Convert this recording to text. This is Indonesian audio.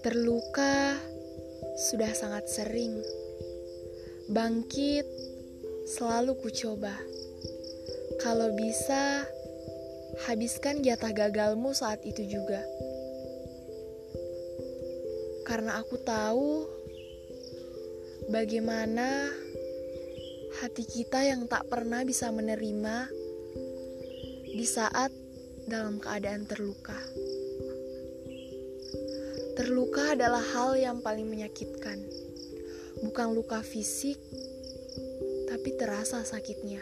Terluka sudah sangat sering. Bangkit selalu kucoba. Kalau bisa, habiskan jatah gagalmu saat itu juga. Karena aku tahu bagaimana hati kita yang tak pernah bisa menerima di saat dalam keadaan terluka. Terluka adalah hal yang paling menyakitkan, bukan luka fisik, tapi terasa sakitnya.